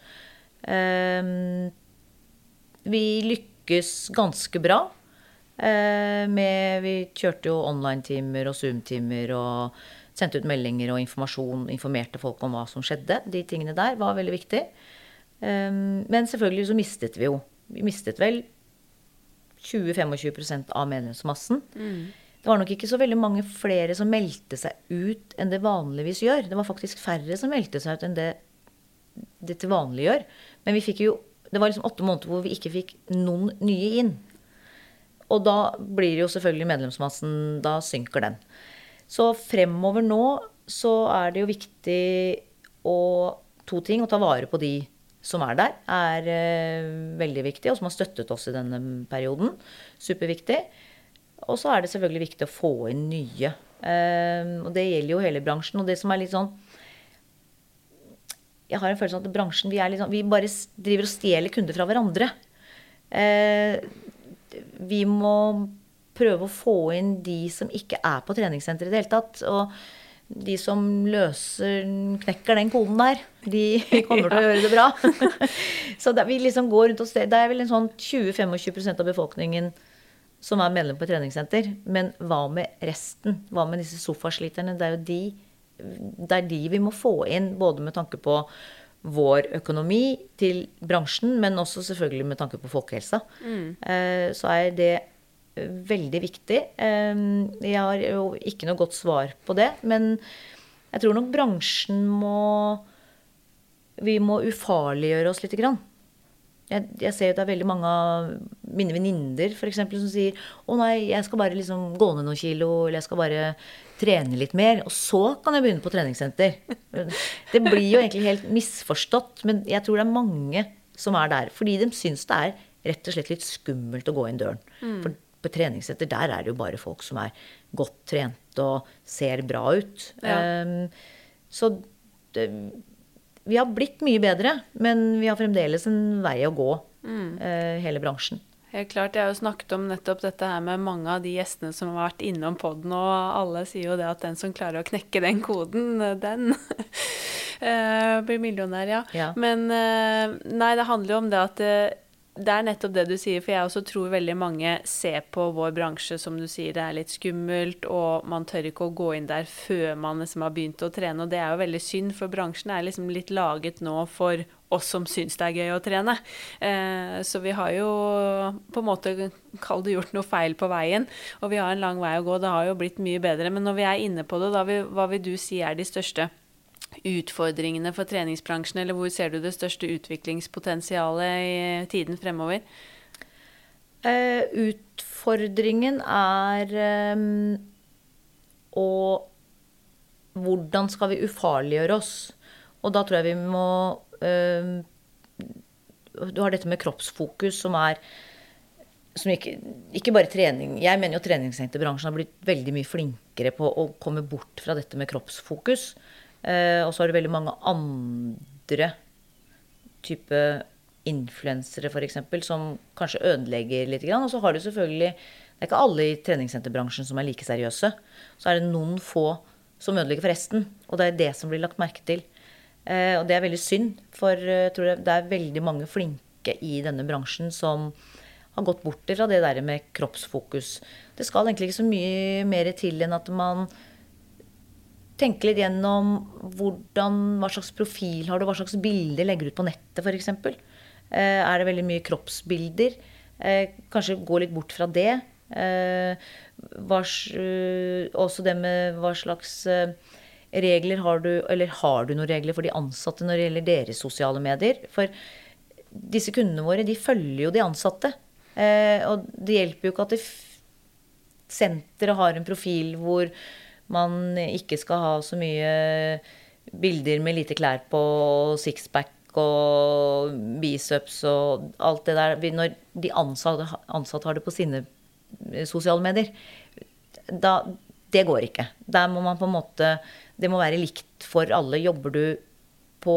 Vi lykkes ganske bra. Eh, med, vi kjørte jo online-timer og Zoom-timer og sendte ut meldinger og informasjon. Informerte folk om hva som skjedde. De tingene der var veldig viktig. Ehm, men selvfølgelig så mistet vi jo Vi mistet vel 20-25 av medlemsmassen. Mm. det var nok ikke så veldig mange flere som meldte seg ut enn det vanligvis gjør. Det var faktisk færre som meldte seg ut enn det det til vanlig gjør. Men vi fikk jo Det var liksom åtte måneder hvor vi ikke fikk noen nye inn. Og da blir jo selvfølgelig medlemsmassen Da synker den. Så fremover nå så er det jo viktig å To ting. Å ta vare på de som er der, er eh, veldig viktig, og som har støttet oss i denne perioden. Superviktig. Og så er det selvfølgelig viktig å få inn nye. Eh, og det gjelder jo hele bransjen. Og det som er litt sånn Jeg har en følelse av at bransjen vi, sånn, vi bare driver og stjeler kunder fra hverandre. Eh, vi må prøve å få inn de som ikke er på treningssenteret i det hele tatt. Og de som løser, knekker den koden der, de kommer til å gjøre det bra. Så det, vi liksom går rundt og ser, det er vel en sånn 20-25 av befolkningen som er medlem på treningssenter. Men hva med resten? Hva med disse sofasliterne? Det er jo de, det er de vi må få inn, både med tanke på vår økonomi til bransjen, men også selvfølgelig med tanke på folkehelsa. mm. Så er det veldig viktig. Eh, Jeg har jo ikke noe godt svar på det, men jeg tror nok bransjen må Vi må ufarliggjøre oss lite grann. Jeg, jeg ser jo det er veldig mange av mine venninner som sier å nei, jeg skal bare liksom gå ned noen kilo, eller jeg skal bare trene litt mer, og så kan jeg begynne på treningssenter. Det blir jo egentlig helt misforstått, men jeg tror det er mange som er der. Fordi de syns det er rett og slett litt skummelt å gå inn døren. For på treningssenter der er det jo bare folk som er godt trent og ser bra ut. Ja. Um, så det, vi har blitt mye bedre, men vi har fremdeles en vei å gå, eh, hele bransjen. Helt klart. Jeg har jo snakket om nettopp dette her med mange av de gjestene som har vært innom podden, og alle sier jo det at den som klarer å knekke den koden, den eh, blir millionær, ja. Ja. Men eh, nei, det handler jo om det at det, er nettopp det du sier, for jeg også tror veldig mange ser på vår bransje som du sier, det er litt skummelt, og man tør ikke å gå inn der før man liksom har begynt å trene, og det er jo veldig synd, for bransjen er liksom litt laget nå for oss som syns det er gøy å trene. Eh, så vi har jo på en måte kall det gjort noe feil på veien, og vi har en lang vei å gå. Det har jo blitt mye bedre. Men når vi er inne på det, da hva vil du si er de største utfordringene for treningsbransjen, eller hvor ser du det største utviklingspotensialet i tiden fremover? Eh, utfordringen er eh, å Hvordan skal vi ufarliggjøre oss? Og da tror jeg vi må eh, Du har dette med kroppsfokus, som er som ikke, ikke bare trening Jeg mener jo treningssenterbransjen har blitt veldig mye flinkere på å komme bort fra dette med kroppsfokus. Eh, og så har du veldig mange andre type influensere f.eks. som kanskje ødelegger litt. Og så har du selvfølgelig Det er ikke alle i treningssenterbransjen som er like seriøse. Så er det noen få som ødelegger for resten. Og det er det som blir lagt merke til. Eh, og det er veldig synd, for eh, jeg tror det er veldig mange flinke i denne bransjen som har gått bort fra det der med kroppsfokus. Det skal egentlig ikke så mye mer til enn at man tenker litt gjennom hvordan, hva slags profil har du, hva slags bilder legger du ut på nettet f.eks. Eh, er det veldig mye kroppsbilder? Eh, kanskje gå litt bort fra det. Eh, også det med hva slags regler har du, eller har du noen regler for de ansatte når det gjelder deres sosiale medier? For disse kundene våre, de følger jo de ansatte. Og det hjelper jo ikke at senteret har en profil hvor man ikke skal ha så mye bilder med lite klær på, sixpack og biceps og alt det der. Når de ansatte, ansatte har det på sine eh, sosiale medier, da Det går ikke. Der må man på en måte Det må være likt for alle. Jobber du på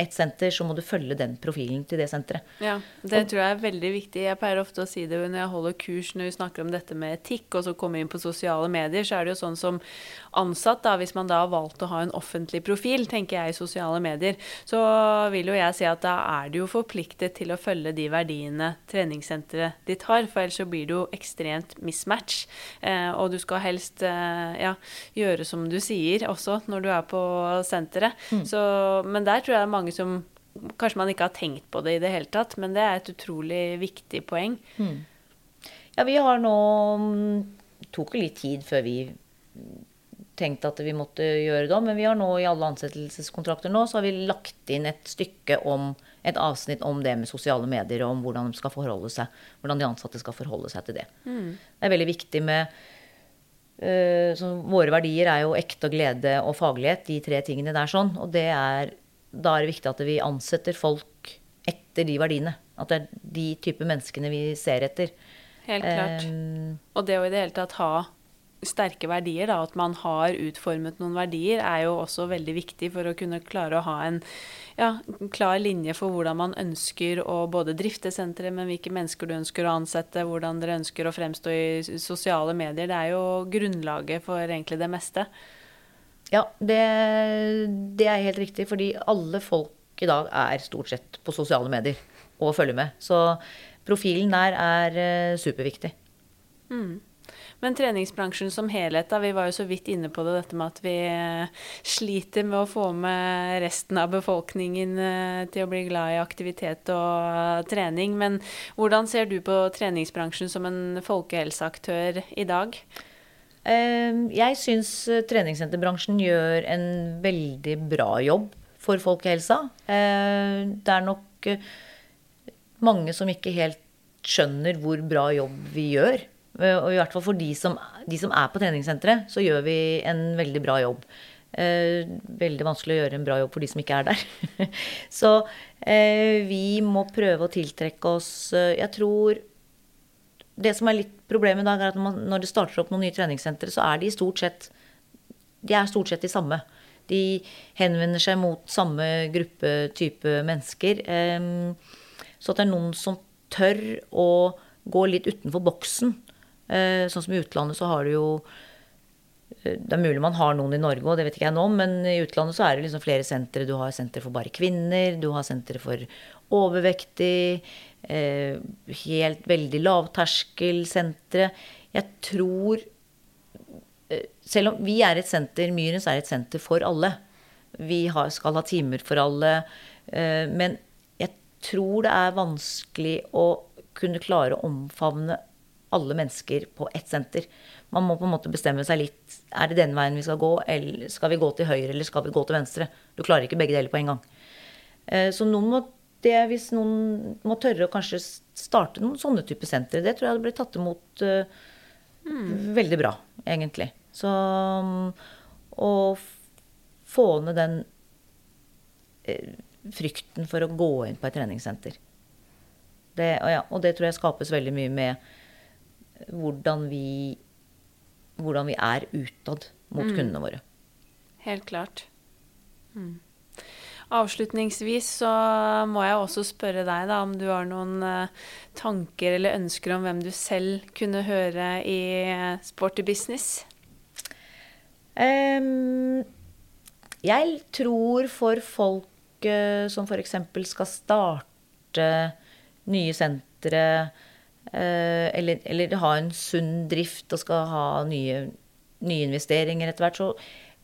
et senter, så må du følge den profilen til det senteret. Ja, det tror jeg er veldig viktig. Jeg pleier ofte å si det når jeg holder kurs når vi snakker om dette med etikk, og så kommer vi inn på sosiale medier, så er det jo sånn som ansatt, da, hvis man da har valgt å ha en offentlig profil, tenker jeg i sosiale medier, så vil jo jeg si at da er du jo forpliktet til å følge de verdiene treningssenteret ditt har, for ellers så blir det jo ekstremt mismatch. Eh, og du skal helst eh, ja, gjøre som du sier også når du er på senteret. Så, men der tror jeg det er mange som Kanskje man ikke har tenkt på det i det hele tatt, men det er et utrolig viktig poeng. Ja, vi har nå mm, tok jo litt tid før vi tenkte at vi måtte gjøre det om. Men vi har nå i alle ansettelseskontrakter nå, så har vi lagt inn et stykke om et avsnitt om det med sosiale medier, og om hvordan de skal forholde seg, hvordan de ansatte skal forholde seg til det. Mm. Det er veldig viktig med uh, Våre verdier er jo ekte og glede og faglighet, de tre tingene der sånn. Og det er, da er det viktig at vi ansetter folk etter de verdiene. At det er de type menneskene vi ser etter. Helt klart. Um, og det å i det hele tatt ha sterke verdier, da, at man har utformet noen verdier, er jo også veldig viktig for å kunne klare å ha en ja, klar linje for hvordan man ønsker å både drifte senteret, men hvilke mennesker du ønsker å ansette, hvordan dere ønsker å fremstå i sosiale medier. Det er jo grunnlaget for egentlig det meste. Ja, det, det er helt riktig, fordi alle folk i dag er stort sett på sosiale medier og følger med. Så profilen der er eh, superviktig. Mm. Men treningsbransjen som helhet, da, vi var jo så vidt inne på det, dette med at vi eh, sliter med å få med resten av befolkningen eh, til å bli glad i aktivitet og eh, trening. Men hvordan ser du på treningsbransjen som en folkehelseaktør i dag? Ehm, jeg syns treningssenterbransjen gjør en veldig bra jobb for folkehelsa. Ehm, det er nok mange som ikke helt skjønner hvor bra jobb vi gjør. Eh, og i hvert fall for de som, de som er på treningssenteret, så gjør vi en veldig bra jobb. Eh, veldig vanskelig å gjøre en bra jobb for de som ikke er der. så eh, vi må prøve å tiltrekke oss eh, Jeg tror det som er litt problemet i dag, er at når det starter opp noen nye treningssentre, så er de stort sett de stort sett de samme. De henvender seg mot samme gruppe type mennesker. Eh, så at det er noen som tør å gå litt utenfor boksen sånn som i utlandet så har du jo eh, det er mulig man har noen i Norge, og det vet ikke jeg nå, men i utlandet så er det liksom flere sentre. Du har sentre for bare kvinner, du har sentre for overvektig, eh, helt veldig lavterskelsentre. Jeg tror Selv om vi er et senter, Myrens er et senter for alle. Vi skal ha timer for alle. Men jeg tror det er vanskelig å kunne klare å omfavne alle mennesker på ett senter. Man må på en måte bestemme seg litt. Er det den veien vi skal gå, eller skal vi gå til høyre, eller skal vi gå til venstre? Du klarer ikke begge deler på en gang. Eh, så noen må det, hvis noen må tørre å kanskje starte noen sånne type sentre, det tror jeg hadde blitt tatt imot uh, mm. veldig bra, egentlig. Så um, å få ned den uh, frykten for å gå inn på et treningssenter. Det, og, ja, og det tror jeg skapes veldig mye med hvordan vi, hvordan vi er utad mot mm. kundene våre. Helt klart. Mm. Avslutningsvis så må jeg også spørre deg da, om du har noen uh, tanker eller ønsker om hvem du selv kunne høre i Sporty Business? Um, jeg tror for folk uh, som f.eks. skal starte nye sentre, Eh, eller, eller ha en sunn drift og skal ha nye, nye investeringer etter hvert. Så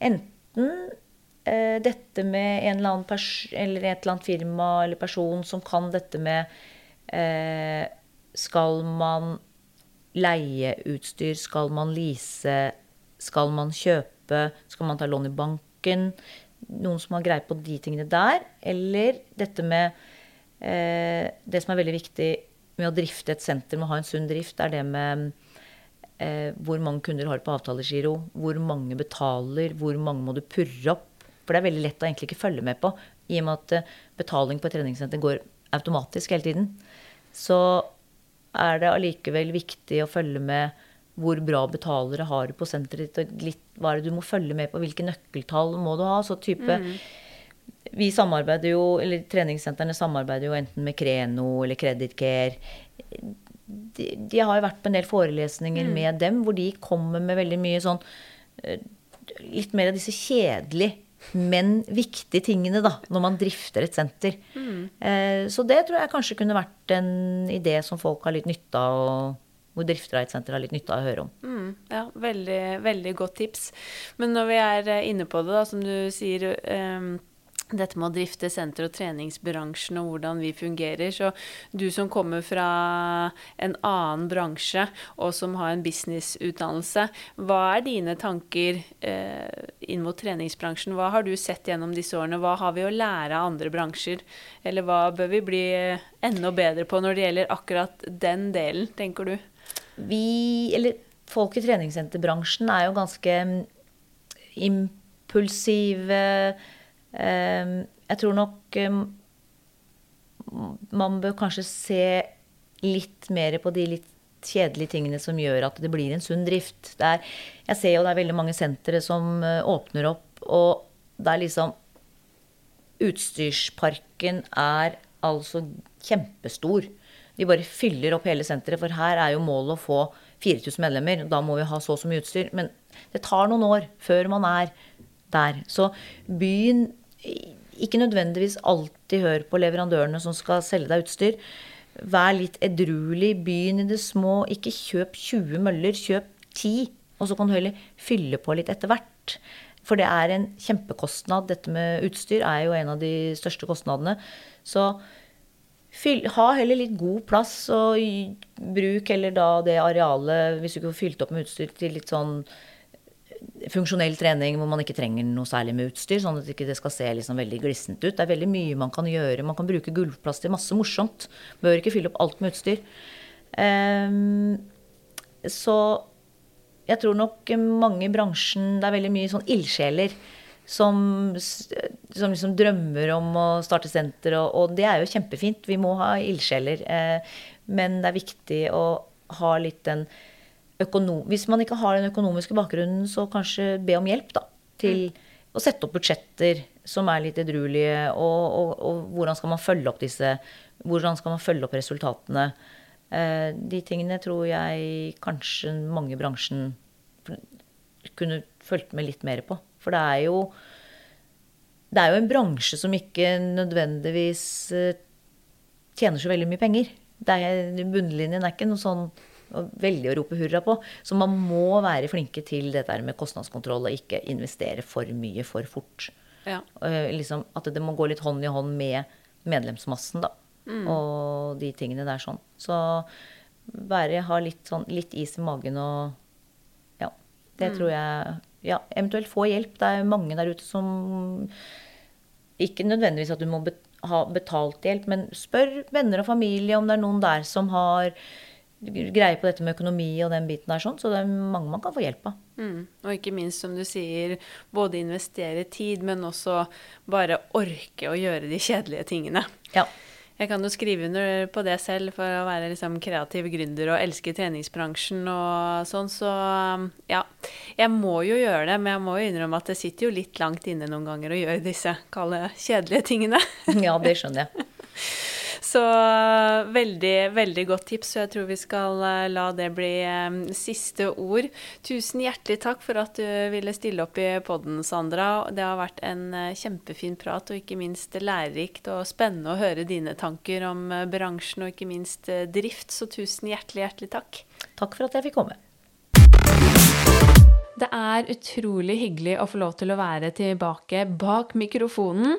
enten eh, dette med en eller annen pers eller et eller annet firma eller person som kan dette med eh, Skal man leie utstyr? Skal man lease? Skal man kjøpe? Skal man ta lån i banken? Noen som har greie på de tingene der. Eller dette med eh, Det som er veldig viktig med å drifte et senter, med å ha en sunn drift, er det med eh, hvor mange kunder har på avtalegiro, hvor mange betaler, hvor mange må du purre opp. For det er veldig lett å egentlig ikke følge med på, i og med at eh, betaling på et treningssenter går automatisk hele tiden. Så er det allikevel viktig å følge med hvor bra betalere har du på senteret ditt, og litt, hva er det du må følge med på, hvilke nøkkeltall må du ha. Så type mm vi samarbeider jo, eller treningssentrene samarbeider jo enten med Kreno eller Credit Care. De, de, har jo vært på en del forelesninger mm. med dem hvor de kommer med veldig mye sånn eh, Litt mer av disse kjedelige, men viktige tingene da, når man drifter et senter. Mm. Eh, så det tror jeg kanskje kunne vært en idé som folk har litt nytte av. Og hvor drifter av et senter har litt nytte av å høre om. Mm, ja, veldig, veldig godt tips. Men når vi er eh, inne på det, da, som du sier um dette med å drifte senter- og treningsbransjen og hvordan vi fungerer. Så du som kommer fra en annen bransje og som har en businessutdannelse, hva er dine tanker eh, inn mot treningsbransjen? Hva har du sett gjennom disse årene? Hva har vi å lære av andre bransjer? Eller hva bør vi bli enda bedre på når det gjelder akkurat den delen, tenker du? Vi, eller folk i treningssenterbransjen, er jo ganske impulsive Ehm, jeg tror nok ehm, man bør kanskje se litt mer på de litt kjedelige tingene som gjør at det blir en sunn drift. Er, jeg ser jo det er veldig mange sentre som eh, åpner opp, og det er liksom Utstyrsparken er altså kjempestor. De bare fyller opp hele senteret, for her er jo målet å få 4000 medlemmer. Da må vi ha så og så mye utstyr. Men det tar noen år før man er der. Så byen ikke nødvendigvis alltid hør på leverandørene som skal selge deg utstyr. Vær litt edruelig. Begynn i det små. Ikke kjøp 20 møller, kjøp 10. Og så kan du heller fylle på litt etter hvert. For det er en kjempekostnad. Dette med utstyr er jo en av de største kostnadene. Så fyll, ha heller litt god plass, og bruk heller da det arealet, hvis du ikke får fylt opp med utstyr, til litt sånn funksjonell trening hvor man ikke trenger noe særlig med utstyr, sånn at det ikke skal se liksom veldig glissent ut. Det er veldig mye man kan gjøre. Man kan bruke gulvplass til masse morsomt. Bør ikke fylle opp alt med utstyr. Um, så jeg tror nok mange i bransjen Det er veldig mye sånn ildsjeler som, som liksom drømmer om å starte senter, og, og, det er jo kjempefint. Vi må ha ildsjeler. Eh, men det er viktig å ha litt den økonom... Hvis man ikke har den økonomiske bakgrunnen, så kanskje be om hjelp da, til mm. å sette opp budsjetter som er litt edruelige, og, og, og, hvordan skal man følge opp disse Hvordan skal man følge opp resultatene? Eh, de tingene tror jeg kanskje mange i bransjen kunne fulgt med litt mer på. For det er jo det er jo en bransje som ikke nødvendigvis eh, tjener så veldig mye penger. Er, bunnlinjen er ikke noe sånn veldig å rope hurra på. Så man må være flinke til det der med kostnadskontroll og ikke investere for mye for fort. Ja. Liksom at det må gå litt hånd i hånd med medlemsmassen, da. Mm. Og de tingene der sånn. Så bare ha litt, sånn, litt is i magen og Ja. Det mm. tror jeg Ja, eventuelt få hjelp. Det er mange der ute som Ikke nødvendigvis at du må ha betalt hjelp, men spør venner og familie om det er noen der som har greie på dette med økonomi og den biten der, sånn, så det er mange man kan få hjelp av. Mm. Og ikke minst, som du sier, både investere tid, men også bare orke å gjøre de kjedelige tingene. Ja. Jeg kan jo skrive under på det selv for å være liksom kreativ gründer og elske treningsbransjen og sånn, så ja. Jeg må jo gjøre det, men jeg må jo innrømme at det sitter jo litt langt inne noen ganger å gjøre disse kalde, kjedelige tingene. ja, det skjønner jeg. Så veldig, veldig godt tips. Så jeg tror vi skal eh, la det bli um, siste ord. Tusen hjertelig takk for at du ville stille opp i podden, Sandra. Det har vært en uh, kjempefin prat, og ikke minst lærerikt og spennende å høre dine tanker om bransjen og ikke minst drift. Så tusen hjertelig, hjertelig takk. Takk for at jeg fikk komme. Det er utrolig hyggelig å få lov til å være tilbake bak mikrofonen.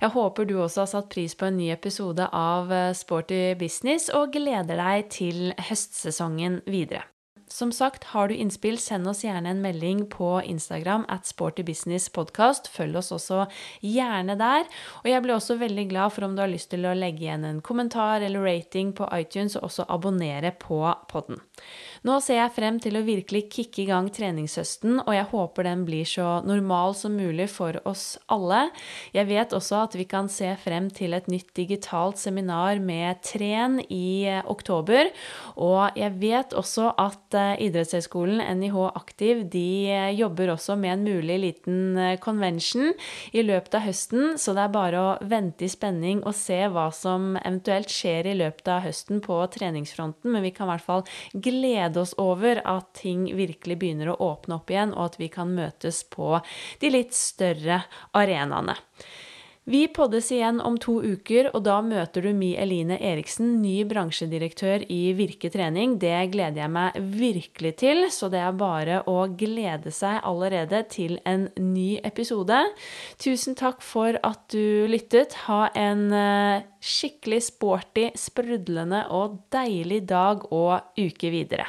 Jeg håper du også har satt pris på en ny episode av eh, Sporty business og gleder deg til høstsesongen videre. Som sagt, har du innspill, send oss gjerne en melding på Instagram at sportybusinesspodkast. Følg oss også gjerne der. Og jeg blir også veldig glad for om du har lyst til å legge igjen en kommentar eller rating på iTunes, og også abonnere på podden. Nå ser jeg frem til å virkelig kicke i gang treningshøsten, og jeg håper den blir så normal som mulig for oss alle. Jeg vet også at vi kan se frem til et nytt digitalt seminar med Tren i eh, oktober, og jeg vet også at idrettshøyskolen NIH Aktiv, de eh, jobber også med en mulig liten convention i løpet av høsten, så det er bare å vente i spenning og se hva som eventuelt skjer i løpet av høsten på treningsfronten, men vi kan i hvert fall glede glede oss over at ting virkelig begynner å åpne opp igjen, og at vi kan møtes på de litt større arenaene. Vi poddes igjen om to uker, og da møter du Mi Eline Eriksen, ny bransjedirektør i Virke trening. Det gleder jeg meg virkelig til, så det er bare å glede seg allerede til en ny episode. Tusen takk for at du lyttet. Ha en eh, skikkelig sporty, sprudlende og deilig dag og uke videre.